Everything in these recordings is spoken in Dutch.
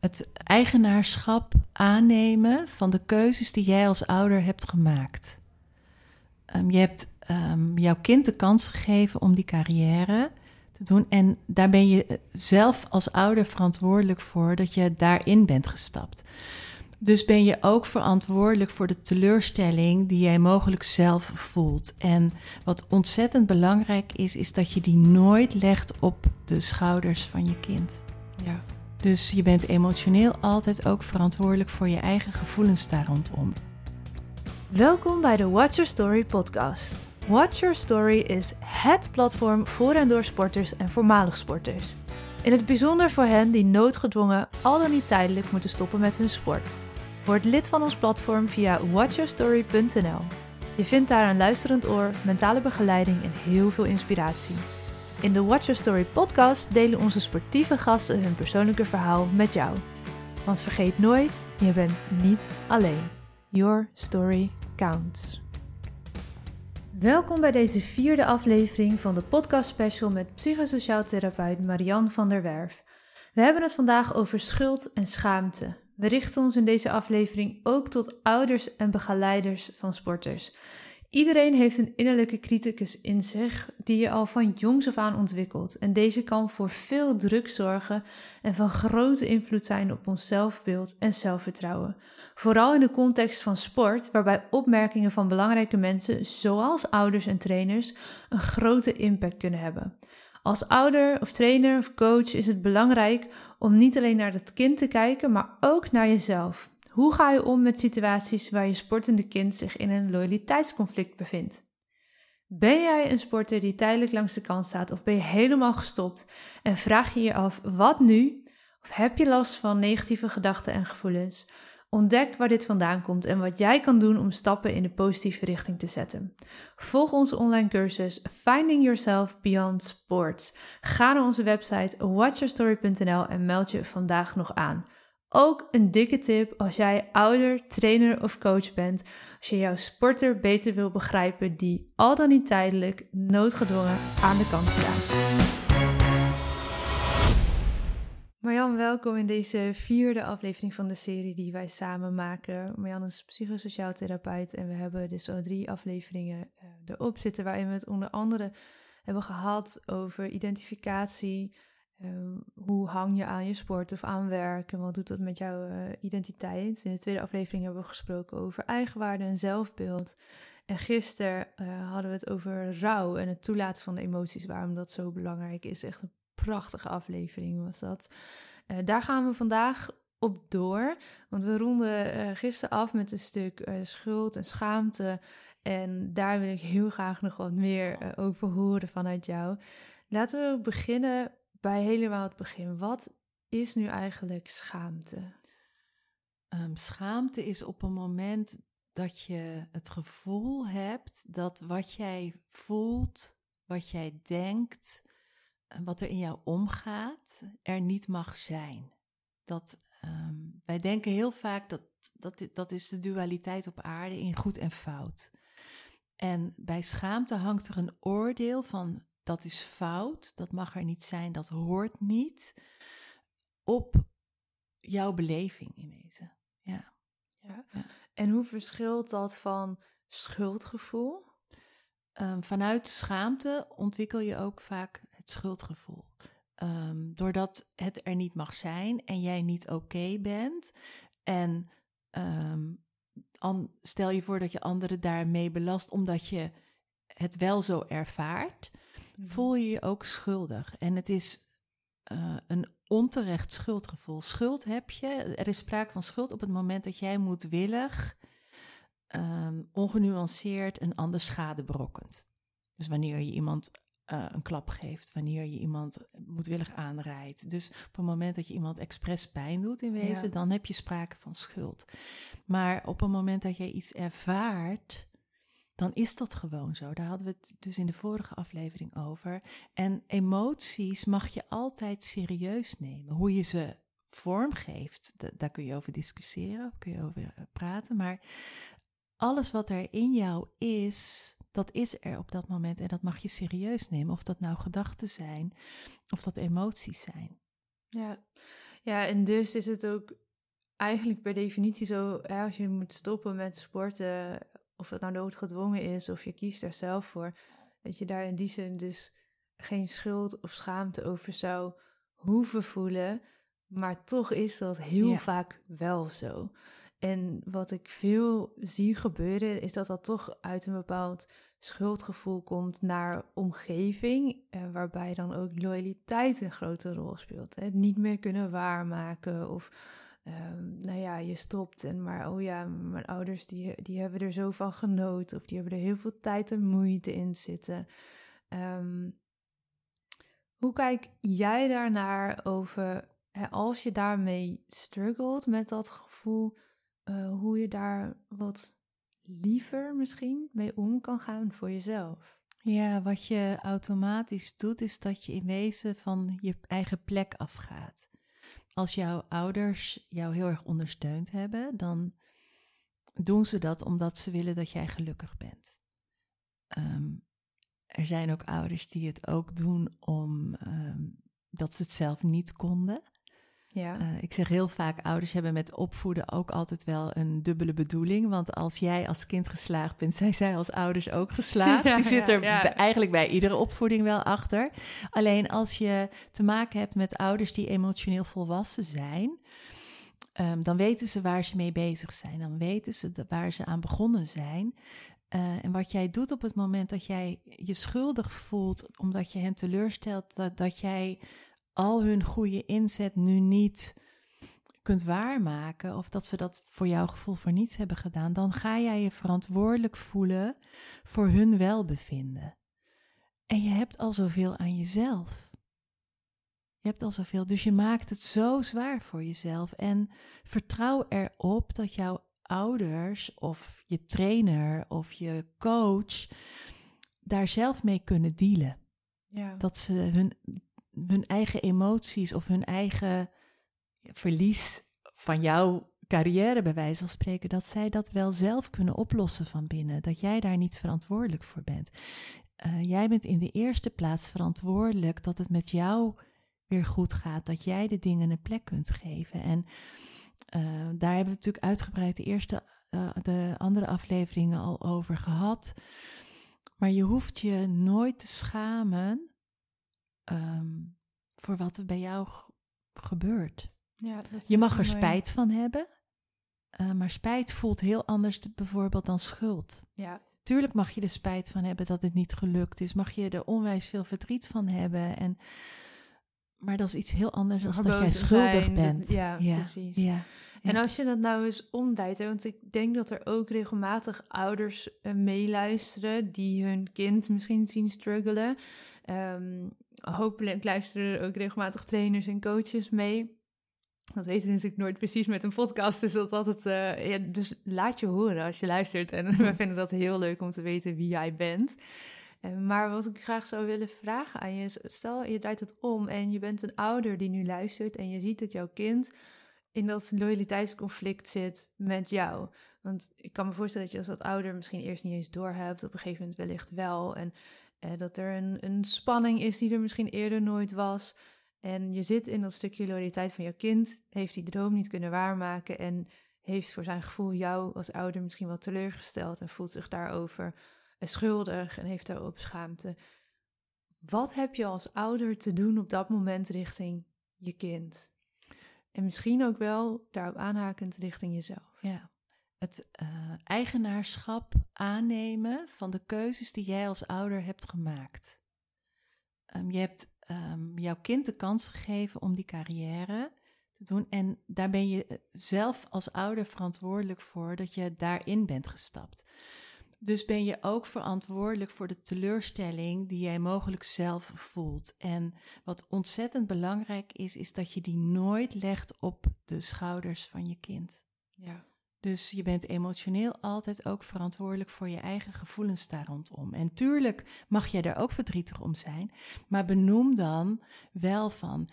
het eigenaarschap aannemen van de keuzes die jij als ouder hebt gemaakt. Ehm, je hebt ehm, jouw kind de kans gegeven om die carrière te doen. En daar ben je zelf als ouder verantwoordelijk voor dat je daarin bent gestapt. Dus ben je ook verantwoordelijk voor de teleurstelling die jij mogelijk zelf voelt. En wat ontzettend belangrijk is, is dat je die nooit legt op de schouders van je kind. Ja. Dus je bent emotioneel altijd ook verantwoordelijk voor je eigen gevoelens daar rondom. Welkom bij de Watch Your Story podcast. Watch Your Story is HET platform voor en door sporters en voormalig sporters. In het bijzonder voor hen die noodgedwongen al dan niet tijdelijk moeten stoppen met hun sport. Word lid van ons platform via watchyourstory.nl. Je vindt daar een luisterend oor, mentale begeleiding en heel veel inspiratie. In de Watch Your Story podcast delen onze sportieve gasten hun persoonlijke verhaal met jou. Want vergeet nooit, je bent niet alleen. Your story counts. Welkom bij deze vierde aflevering van de podcast special met psychosociaal therapeut Marianne van der Werf. We hebben het vandaag over schuld en schaamte. We richten ons in deze aflevering ook tot ouders en begeleiders van sporters. Iedereen heeft een innerlijke criticus in zich die je al van jongs af aan ontwikkelt. En deze kan voor veel druk zorgen en van grote invloed zijn op ons zelfbeeld en zelfvertrouwen. Vooral in de context van sport, waarbij opmerkingen van belangrijke mensen, zoals ouders en trainers, een grote impact kunnen hebben. Als ouder of trainer of coach is het belangrijk om niet alleen naar het kind te kijken, maar ook naar jezelf. Hoe ga je om met situaties waar je sportende kind zich in een loyaliteitsconflict bevindt? Ben jij een sporter die tijdelijk langs de kant staat of ben je helemaal gestopt en vraag je je af wat nu? Of heb je last van negatieve gedachten en gevoelens? Ontdek waar dit vandaan komt en wat jij kan doen om stappen in de positieve richting te zetten. Volg onze online cursus Finding Yourself Beyond Sports. Ga naar onze website watchyourstory.nl en meld je vandaag nog aan. Ook een dikke tip als jij ouder, trainer of coach bent, als je jouw sporter beter wil begrijpen die al dan niet tijdelijk noodgedwongen aan de kant staat. Marjan, welkom in deze vierde aflevering van de serie die wij samen maken. Marjan is psychosociaal therapeut en we hebben dus zo drie afleveringen uh, erop zitten waarin we het onder andere hebben gehad over identificatie. Uh, hoe hang je aan je sport of aan werk en wat doet dat met jouw uh, identiteit? In de tweede aflevering hebben we gesproken over eigenwaarde en zelfbeeld. En gisteren hadden we het over rouw en het toelaten van de emoties, waarom dat zo belangrijk is. Echt een prachtige aflevering was dat. Daar gaan we vandaag op door. Want we ronden gisteren af met een stuk schuld en schaamte. En daar wil ik heel graag nog wat meer over horen vanuit jou. Laten we beginnen bij helemaal het begin. Wat is nu eigenlijk schaamte? Um, schaamte is op een moment dat je het gevoel hebt dat wat jij voelt, wat jij denkt, wat er in jou omgaat, er niet mag zijn. Dat, um, wij denken heel vaak dat, dat dat is de dualiteit op aarde in goed en fout. En bij schaamte hangt er een oordeel van dat is fout, dat mag er niet zijn, dat hoort niet op jouw beleving in wezen. Ja. ja. ja. En hoe verschilt dat van schuldgevoel? Um, vanuit schaamte ontwikkel je ook vaak schuldgevoel. Um, doordat het er niet mag zijn en jij niet oké bent. En um, stel je voor dat je anderen daarmee belast omdat je het wel zo ervaart. Voel je je ook schuldig. En het is uh, een onterecht schuldgevoel. Schuld heb je, er is sprake van schuld op het moment dat jij moedwillig, um, ongenuanceerd een ander schade berokkent. Dus wanneer je iemand uh, een klap geeft, wanneer je iemand moedwillig aanrijdt. Dus op het moment dat je iemand expres pijn doet in wezen, dan heb je sprake van schuld. Maar op het moment dat jij iets ervaart, dan is dat gewoon zo. Daar hadden we het dus in de vorige aflevering over. En emoties mag je altijd serieus nemen. Hoe je ze vormgeeft, daar kun je over discussiëren, kun je over eh, praten. Maar alles wat er in jou is, dat is er op dat moment en dat mag je serieus nemen. Of dat nou gedachten zijn of dat emoties zijn. Ja, Ja, en dus is het ook eigenlijk per definitie zo, als je moet stoppen met sporten, of het nou noodgedwongen is, of je kiest er zelf voor, dat je daar in die zin dus geen schuld of schaamte over zou hoeven voelen. Maar toch is dat heel vaak wel zo. En wat ik veel zie gebeuren, is dat dat toch uit een bepaald schuldgevoel komt naar omgeving, eh, waarbij dan ook loyaliteit een grote rol speelt. Het niet meer kunnen waarmaken of, ehm, nou ja, je stopt en maar, oh ja, mijn ouders die, die hebben er zo van genoten of die hebben er heel veel tijd en moeite in zitten. Um, hoe kijk jij daarnaar over, hè, als je daarmee struggelt met dat gevoel, uh, hoe je daar wat liever misschien mee om kan gaan voor jezelf? Ja, wat je automatisch doet, is dat je in wezen van je eigen plek afgaat. Als jouw ouders jou heel erg ondersteund hebben, dan doen ze dat omdat ze willen dat jij gelukkig bent. Um, er zijn ook ouders die het ook doen om ehm, dat ze het zelf niet konden. Ja. Uh, ik zeg heel vaak, ouders hebben met opvoeden ook altijd wel een dubbele bedoeling. Want als jij als kind geslaagd bent, zijn zij als ouders ook geslaagd. Die zit er eigenlijk bij iedere opvoeding wel achter. Alleen als je te maken hebt met ouders die emotioneel volwassen zijn, um, dan weten ze waar ze mee bezig zijn. Dan weten ze waar ze aan begonnen zijn. Uh, en wat jij doet op het moment dat jij je schuldig voelt omdat je hen teleurstelt, dat, dat jij al hun goede inzet nu niet kunt waarmaken of dat ze dat voor jouw gevoel voor niets hebben gedaan, dan ga jij je verantwoordelijk voelen voor hun welbevinden. En je hebt al zoveel aan jezelf. Je hebt al zoveel, dus je maakt het zo zwaar voor jezelf. En vertrouw erop dat jouw ouders of je trainer of je coach daar zelf mee kunnen dealen. Ja. Dat ze hun, hun eigen emoties of hun eigen verlies van jouw carrière, bij wijze van spreken, dat zij dat wel zelf kunnen oplossen van binnen. Dat jij daar niet verantwoordelijk voor bent. Uh, jij bent in de eerste plaats verantwoordelijk dat het met jou weer goed gaat, dat jij de dingen een plek kunt geven. En uh, daar hebben we natuurlijk uitgebreid de eerste, uh, de andere afleveringen al over gehad. Maar je hoeft je nooit te schamen um, voor wat er bij jou gebeurt. Ja, je mag er spijt van hebben, uh, maar spijt voelt heel anders bijvoorbeeld dan schuld. Ja. Tuurlijk mag je er spijt van hebben dat het niet gelukt is. Mag je er onwijs veel verdriet van hebben. En maar dat is iets heel anders dan dat jij schuldig bent. ja, precies. Ja, En als je dat nou eens omdraait, want ik denk dat er ook regelmatig ouders uh, meeluisteren die hun kind misschien zien struggelen. Um, hopelijk luisteren er ook regelmatig trainers en coaches mee. Dat weten we natuurlijk nooit precies met een podcast, dus dat altijd. Uh, ja, dus laat je horen als je luistert. En we vinden dat heel leuk om te weten wie jij bent. Eh, maar wat ik graag zou willen vragen aan je is, stel je draait het om en je bent een ouder die nu luistert en je ziet dat jouw kind in dat loyaliteitsconflict zit met jou. Want ik kan me voorstellen dat je als dat ouder misschien eerst niet eens doorhebt, op een gegeven moment wellicht wel. En eh, dat er een, een spanning is die er misschien eerder nooit was. En je zit in dat stukje loyaliteit van jouw kind, heeft die droom niet kunnen waarmaken en heeft voor zijn gevoel jou als ouder misschien wel teleurgesteld en voelt zich daarover schuldig en heeft daarop schaamte. Wat heb je als ouder te doen op dat moment richting je kind? En misschien ook wel daarop aanhakend richting jezelf. Ja, het uh, eigenaarschap aannemen van de keuzes die jij als ouder hebt gemaakt. Um, je hebt um, jouw kind de kans gegeven om die carrière te doen. En daar ben je eh, zelf als ouder verantwoordelijk voor dat je daarin bent gestapt. Dus ben je ook verantwoordelijk voor de teleurstelling die jij mogelijk zelf voelt. En wat ontzettend belangrijk is, is dat je die nooit legt op de schouders van je kind. Ja. Dus je bent emotioneel altijd ook verantwoordelijk voor je eigen gevoelens daar rondom. En tuurlijk mag jij daar ook verdrietig om zijn, maar benoem dan wel van: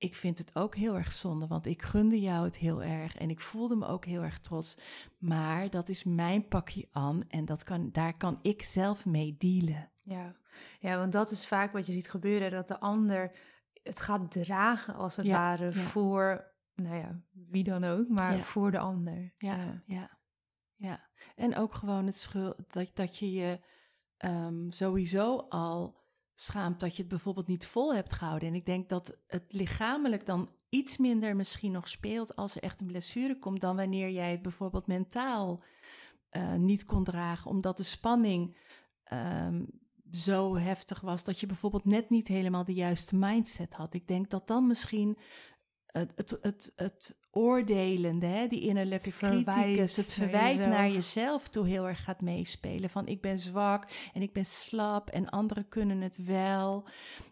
ik vind het ook heel erg zonde, want ik gunde jou het heel erg en ik voelde me ook heel erg trots. Maar dat is mijn pakje aan en dat kan, daar kan ik zelf mee dealen. Ja. ja, want dat is vaak wat je ziet gebeuren, dat de ander het gaat dragen als het ware voor nou ja, wie dan ook, maar Ja. voor de ander. Ja, ja, ja. En ook gewoon het schuld dat, dat je je ehm, sowieso al schaamt dat je het bijvoorbeeld niet vol hebt gehouden. En ik denk dat het lichamelijk dan iets minder misschien nog speelt als er echt een blessure komt dan wanneer jij het bijvoorbeeld mentaal eh, niet kon dragen, omdat de spanning ehm, zo heftig was dat je bijvoorbeeld net niet helemaal de juiste mindset had. Ik denk dat dan misschien het, het, het, het oordelende, hè, die innerlijke verwijt criticus, het verwijt naar jezelf. jezelf toe heel erg gaat meespelen. Van ik ben zwak en ik ben slap en anderen kunnen het wel.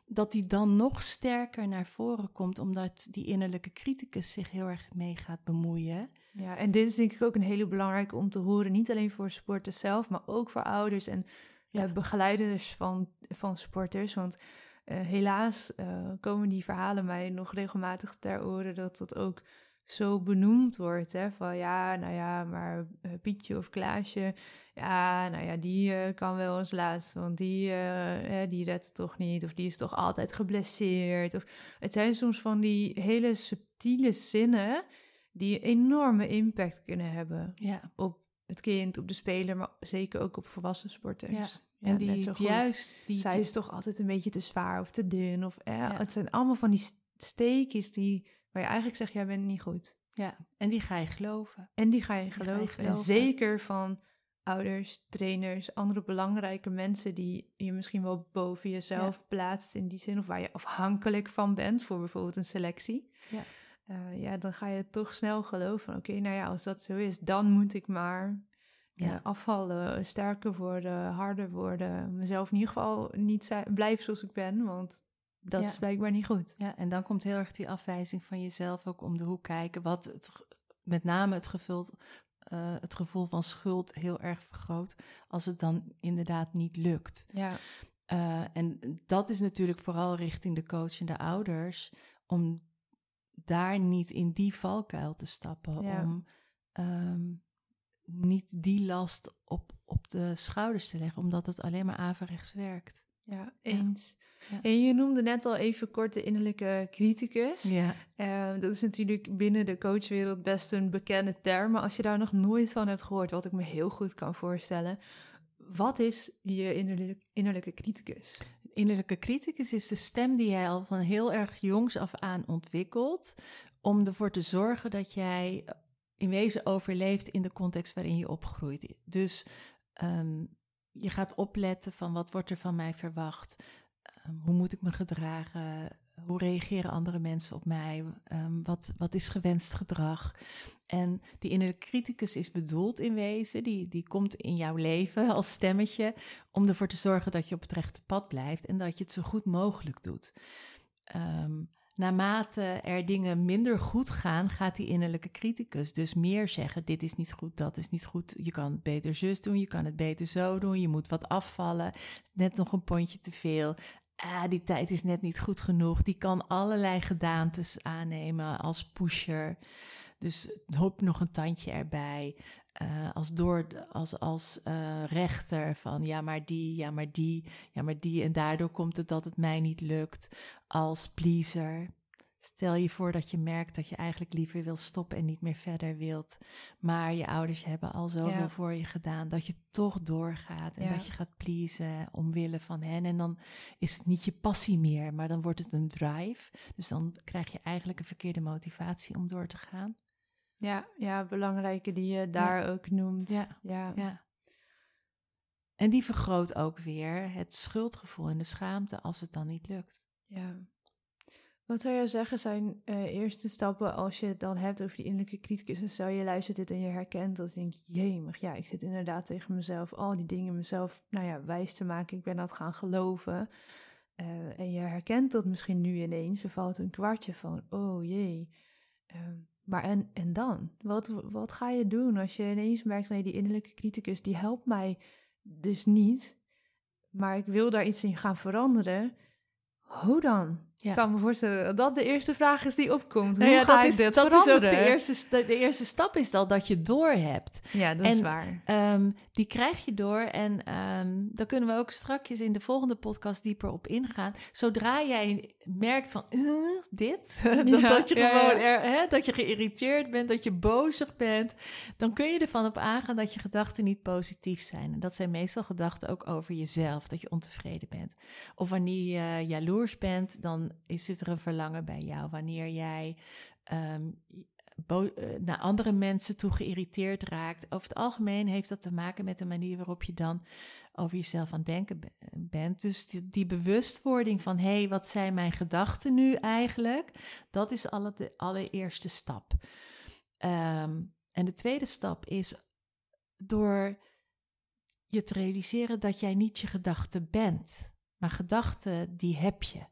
Dat die dan nog sterker naar voren komt, omdat die innerlijke criticus zich heel erg mee gaat bemoeien. Ja, en dit is denk ik ook een hele belangrijke om te horen. Niet alleen voor sporters zelf, maar ook voor ouders en Ja. eh, begeleiders van, van sporters. Want helaas eh, komen die verhalen mij nog regelmatig ter oren dat dat ook zo benoemd wordt. Hè? Van ja, nou ja, maar eh, Pietje of Klaasje, ja, nou ja, die eh, kan wel als laatste, want die, eh, eh, die redt het toch niet. Of die is toch altijd geblesseerd. Of, het zijn soms van die hele subtiele zinnen die enorme impact kunnen hebben Ja, op het kind, op de speler, maar zeker ook op volwassen sporters. Ja, en net die zo goed. juist die Zij is toch altijd een beetje te zwaar of te dun. Of, eh, Ja. Het zijn allemaal van die st- steekjes die, waar je eigenlijk zegt, jij bent niet goed. ja, en die ga je geloven. En die ga je ga je geloven. En zeker van ouders, trainers, andere belangrijke mensen die je misschien wel boven jezelf plaatst in die zin, of waar je afhankelijk van bent voor bijvoorbeeld een selectie. Ja. Eh, ja, dan ga je toch snel geloven oké, nou ja, als dat zo is, dan moet ik maar Ja. eh, afvallen, sterker worden, harder worden, mezelf in ieder geval niet zijn, blijven zoals ik ben, want dat Ja. is blijkbaar niet goed. Ja, en dan komt heel erg die afwijzing van jezelf ook om de hoek kijken, wat het, met name het, gevuld, eh, het gevoel van schuld heel erg vergroot als het dan inderdaad niet lukt. Ja, Eh, en dat is natuurlijk vooral richting de coach en de ouders, om daar niet in die valkuil te stappen, Ja. om ehm, niet die last op, op de schouders te leggen, omdat het alleen maar averechts werkt. ja eens. Ja. En je noemde net al even kort de innerlijke criticus. Ja. Eh, dat is natuurlijk binnen de coachwereld best een bekende term. Maar als je daar nog nooit van hebt gehoord, wat ik me heel goed kan voorstellen. Wat is je innerlijke, innerlijke criticus? Innerlijke criticus is de stem die jij al van heel erg jongs af aan ontwikkelt. Om ervoor te zorgen dat jij in wezen overleeft in de context waarin je opgroeit. Dus ehm, je gaat opletten van wat wordt er van mij verwacht. Ehm, hoe moet ik me gedragen? Hoe reageren andere mensen op mij? Ehm, wat, wat is gewenst gedrag? En die innerlijke criticus is bedoeld in wezen. Die, die komt in jouw leven als stemmetje om ervoor te zorgen dat je op het rechte pad blijft en dat je het zo goed mogelijk doet. Naarmate er dingen minder goed gaan, gaat die innerlijke criticus dus meer zeggen: dit is niet goed, dat is niet goed. Je kan het beter zus doen, je kan het beter zo doen, je moet wat afvallen, net nog een pondje te veel. Ah, die tijd is net niet goed genoeg. Die kan allerlei gedaantes aannemen als pusher. Dus hoop nog een tandje erbij. Eh, als door, als, als eh, rechter van ja, maar die, ja, maar die, ja, maar die. En daardoor komt het dat het mij niet lukt. Als pleaser. Stel je voor dat je merkt dat je eigenlijk liever wil stoppen en niet meer verder wilt. Maar je ouders hebben al zoveel Ja. voor je gedaan dat je toch doorgaat en Ja. dat je gaat pleasen omwille van hen. En dan is het niet je passie meer, maar dan wordt het een drive. Dus dan krijg je eigenlijk een verkeerde motivatie om door te gaan. Ja, ja, belangrijke die je daar ook noemt. Ja. ja. Ja. En die vergroot ook weer het schuldgevoel en de schaamte als het dan niet lukt. Ja. Wat zou je zeggen zijn eh, eerste stappen als je het dan hebt over die innerlijke criticus? En stel je luistert dit en je herkent dat, denk je, jemig, ja, ik zit inderdaad tegen mezelf al die dingen mezelf, nou ja, wijs te maken. Ik ben dat gaan geloven. Eh, en je herkent dat misschien nu ineens, er valt een kwartje van, oh jee. Ehm, maar en, en dan? Wat, wat ga je doen als je ineens merkt van, hey, die innerlijke criticus, die helpt mij dus niet. Maar ik wil daar iets in gaan veranderen. Hoe dan? Ik kan me voorstellen dat dat de eerste vraag is die opkomt. Hoe Nou ja, ga dat is, dit dat is ook de eerste, st- de, eerste stap is al dat je door hebt. Ja, dat is waar. Ehm, die krijg je door en ehm daar kunnen we ook strakjes in de volgende podcast dieper op ingaan. Zodra jij merkt van "Eh, dit, dat, Ja, dat je ja, gewoon ja. Er, hè, dat je geïrriteerd bent, dat je bozig bent, dan kun je ervan op aangaan dat je gedachten niet positief zijn. En dat zijn meestal gedachten ook over jezelf, dat je ontevreden bent. Of wanneer je jaloers bent, dan is zit er een verlangen bij jou. Wanneer jij ehm, eh, naar andere mensen toe geïrriteerd raakt. Over het algemeen heeft dat te maken met de manier waarop je dan over jezelf aan het denken be- bent. Dus die, die bewustwording van hé, hey, wat zijn mijn gedachten nu eigenlijk? Dat is alle, de allereerste stap. Ehm, en de tweede stap is door je te realiseren dat jij niet je gedachten bent. Maar gedachten, die heb je.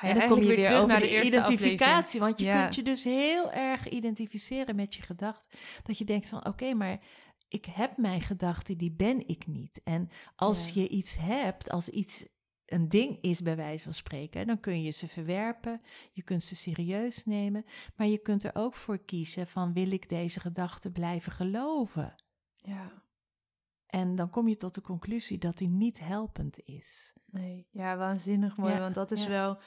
En dan kom je weer terug over naar de, eerste identificatie. Want je Ja. kunt je dus heel erg identificeren met je gedachten. Dat je denkt van oké, maar ik heb mijn gedachten, die ben ik niet. En als Ja. je iets hebt, als iets een ding is bij wijze van spreken, dan kun je ze verwerpen. Je kunt ze serieus nemen. Maar je kunt er ook voor kiezen van wil ik deze gedachten blijven geloven? Ja, En dan kom je tot de conclusie dat die niet helpend is. nee. Ja, waanzinnig mooi. Ja, Want dat is ja. wel...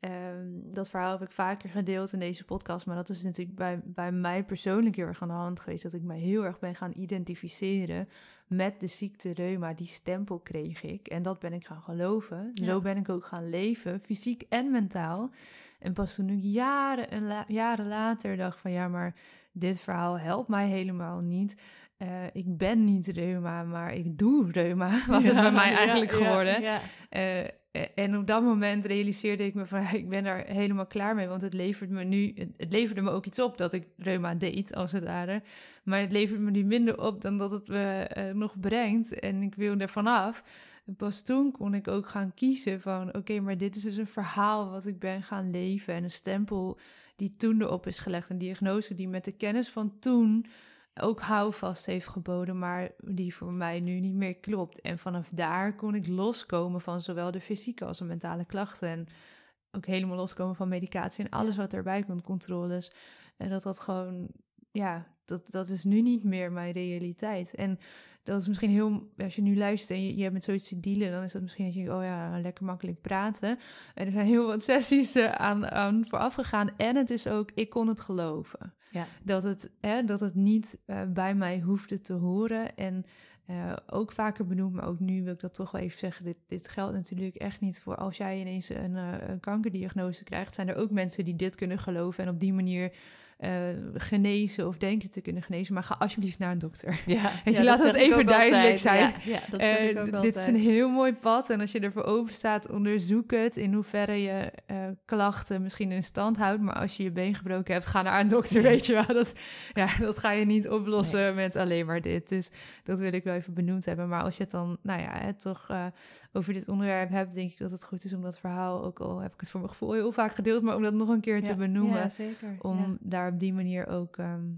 ehm, dat verhaal heb ik vaker gedeeld in deze podcast. Maar dat is natuurlijk bij, bij mij persoonlijk heel erg aan de hand geweest. Dat ik mij heel erg ben gaan identificeren met de ziekte reuma. Die stempel kreeg ik. En dat ben ik gaan geloven. Ja. Zo ben ik ook gaan leven, fysiek en mentaal. En pas toen ik jaren, en la- jaren later dacht van... Ja, maar dit verhaal helpt mij helemaal niet. Eh, ik ben niet reuma, maar ik doe reuma. Was het bij mij eigenlijk ja, geworden. ja. Eh, en op dat moment realiseerde ik me van, ik ben daar helemaal klaar mee, want het levert me nu, het, het leverde me ook iets op dat ik reuma deed, als het ware. Maar het levert me nu minder op dan dat het me eh, nog brengt en ik wil er vanaf. Pas toen kon ik ook gaan kiezen van, oké, maar dit is dus een verhaal wat ik ben gaan leven en een stempel die toen erop is gelegd, een diagnose die met de kennis van toen ook houvast heeft geboden, maar die voor mij nu niet meer klopt. En vanaf daar kon ik loskomen van zowel de fysieke als de mentale klachten. En ook helemaal loskomen van medicatie en alles wat erbij komt, controles. En dat dat gewoon, ja, dat, dat is nu niet meer mijn realiteit. En dat is misschien heel, als je nu luistert en je, je hebt met zoiets te dealen, dan is dat misschien dat je denkt, oh ja, lekker makkelijk praten. En er zijn heel wat sessies eh, aan, aan vooraf gegaan. En het is ook, ik kon het geloven Ja. dat het, hè, dat het niet eh, bij mij hoefde te horen. En eh, ook vaker benoemd, maar ook nu wil ik dat toch wel even zeggen. Dit, dit geldt natuurlijk echt niet voor als jij ineens een, een kankerdiagnose krijgt. Zijn er ook mensen die dit kunnen geloven en op die manier eh, genezen of denken te kunnen genezen. Maar ga alsjeblieft naar een dokter. Ja, je ja, laat ik even duidelijk altijd. zijn. Ja, dat Eh, dit is een heel mooi pad. En als je ervoor open staat, onderzoek het. In hoeverre je eh, klachten misschien in stand houdt. Maar als je je been gebroken hebt, ga naar een dokter. Weet je wel. Dat, ja, dat ga je niet oplossen met alleen maar dit. Dus dat wil ik wel even benoemd hebben. Maar als je het dan, nou ja, het toch over dit onderwerp hebt, denk ik dat het goed is om dat verhaal, ook al heb ik het voor mijn gevoel heel vaak gedeeld, maar om dat nog een keer te benoemen. Zeker. om daar op die manier ook, ehm,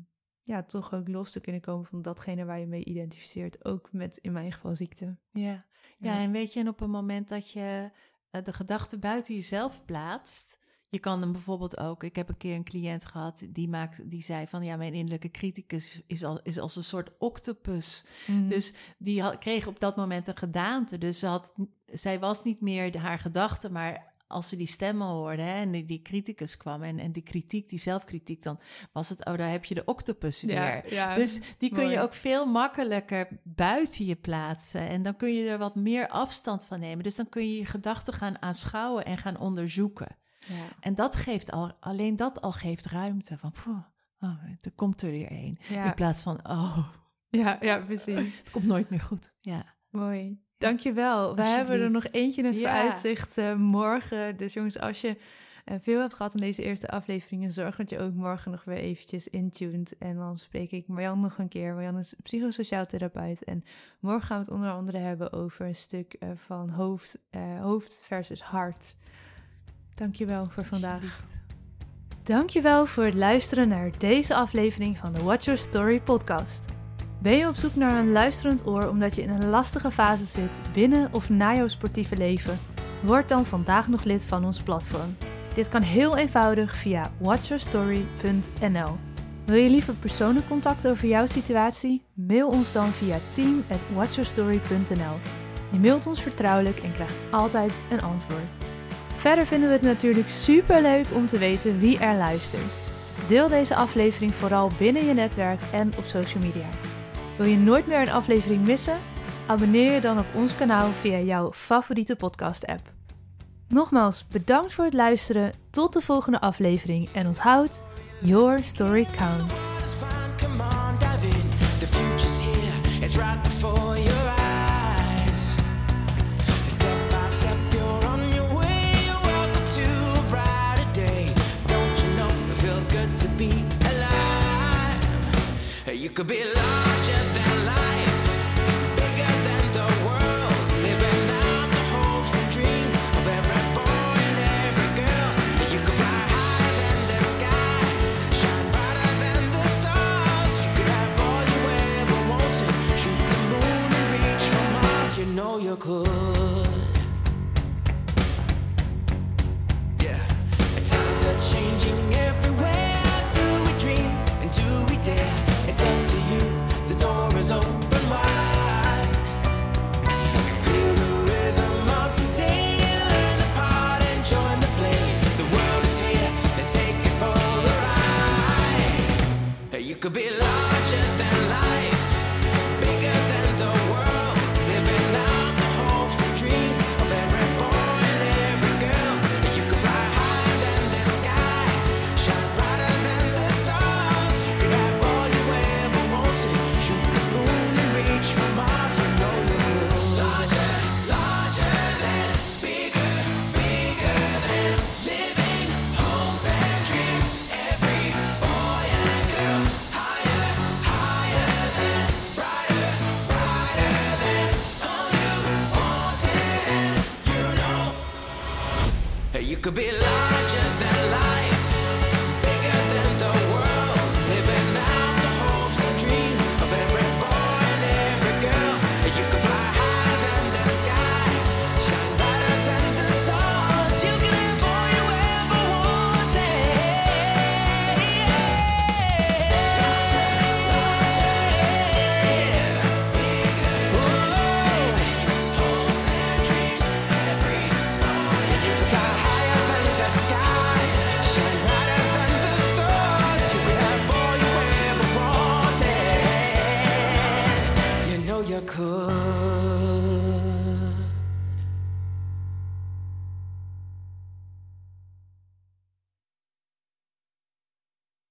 ja, toch ook los te kunnen komen van datgene waar je mee identificeert. Ook met, in mijn geval, ziekte. Ja. ja, en weet je, en op een moment dat je eh, de gedachte buiten jezelf plaatst. Je kan hem bijvoorbeeld ook. Ik heb een keer een cliënt gehad die maakt, die zei van ja, mijn innerlijke criticus is, al, is als een soort octopus. Mhm. Dus die had, kreeg op dat moment een gedaante. Dus ze had, zij was niet meer de, haar gedachte, maar als ze die stemmen hoorde hè, en die, die criticus kwam en, en die kritiek, die zelfkritiek, dan was het, oh, daar heb je de octopus weer. ja, ja, Dus die kun je ook veel makkelijker buiten je plaatsen. En dan kun je er wat meer afstand van nemen. Dus dan kun je je gedachten gaan aanschouwen en gaan onderzoeken. ja. En dat geeft al, alleen dat al geeft ruimte. Van, poeh, oh, er komt er weer een. In plaats van, oh, Ja, ja, precies. het komt nooit meer goed. Ja, Mooi. Dankjewel. We hebben er nog eentje in het Ja. vooruitzicht eh, morgen. Dus jongens, als je eh, veel hebt gehad in deze eerste afleveringen, zorg dat je ook morgen nog weer eventjes intuned. En dan spreek ik Marjan nog een keer. Marjan is psychosociaal therapeut. En morgen gaan we het onder andere hebben over een stuk eh, van hoofd, hoofd versus hart. Dankjewel voor vandaag. Dankjewel voor het luisteren naar deze aflevering van de Watch Your Story podcast. Ben je op zoek naar een luisterend oor omdat je in een lastige fase zit binnen of na jouw sportieve leven? Word dan vandaag nog lid van ons platform. Dit kan heel eenvoudig via watchyourstory.nl. Wil je liever persoonlijk contact over jouw situatie? Mail ons dan via team@watchyourstory.nl. Je mailt ons vertrouwelijk en krijgt altijd een antwoord. Verder vinden we het natuurlijk super leuk om te weten wie er luistert. Deel deze aflevering vooral binnen je netwerk en op social media. Wil je nooit meer een aflevering missen? Abonneer je dan op ons kanaal via jouw favoriete podcast-app. Nogmaals bedankt voor het luisteren. Tot de volgende aflevering en onthoud, your story counts.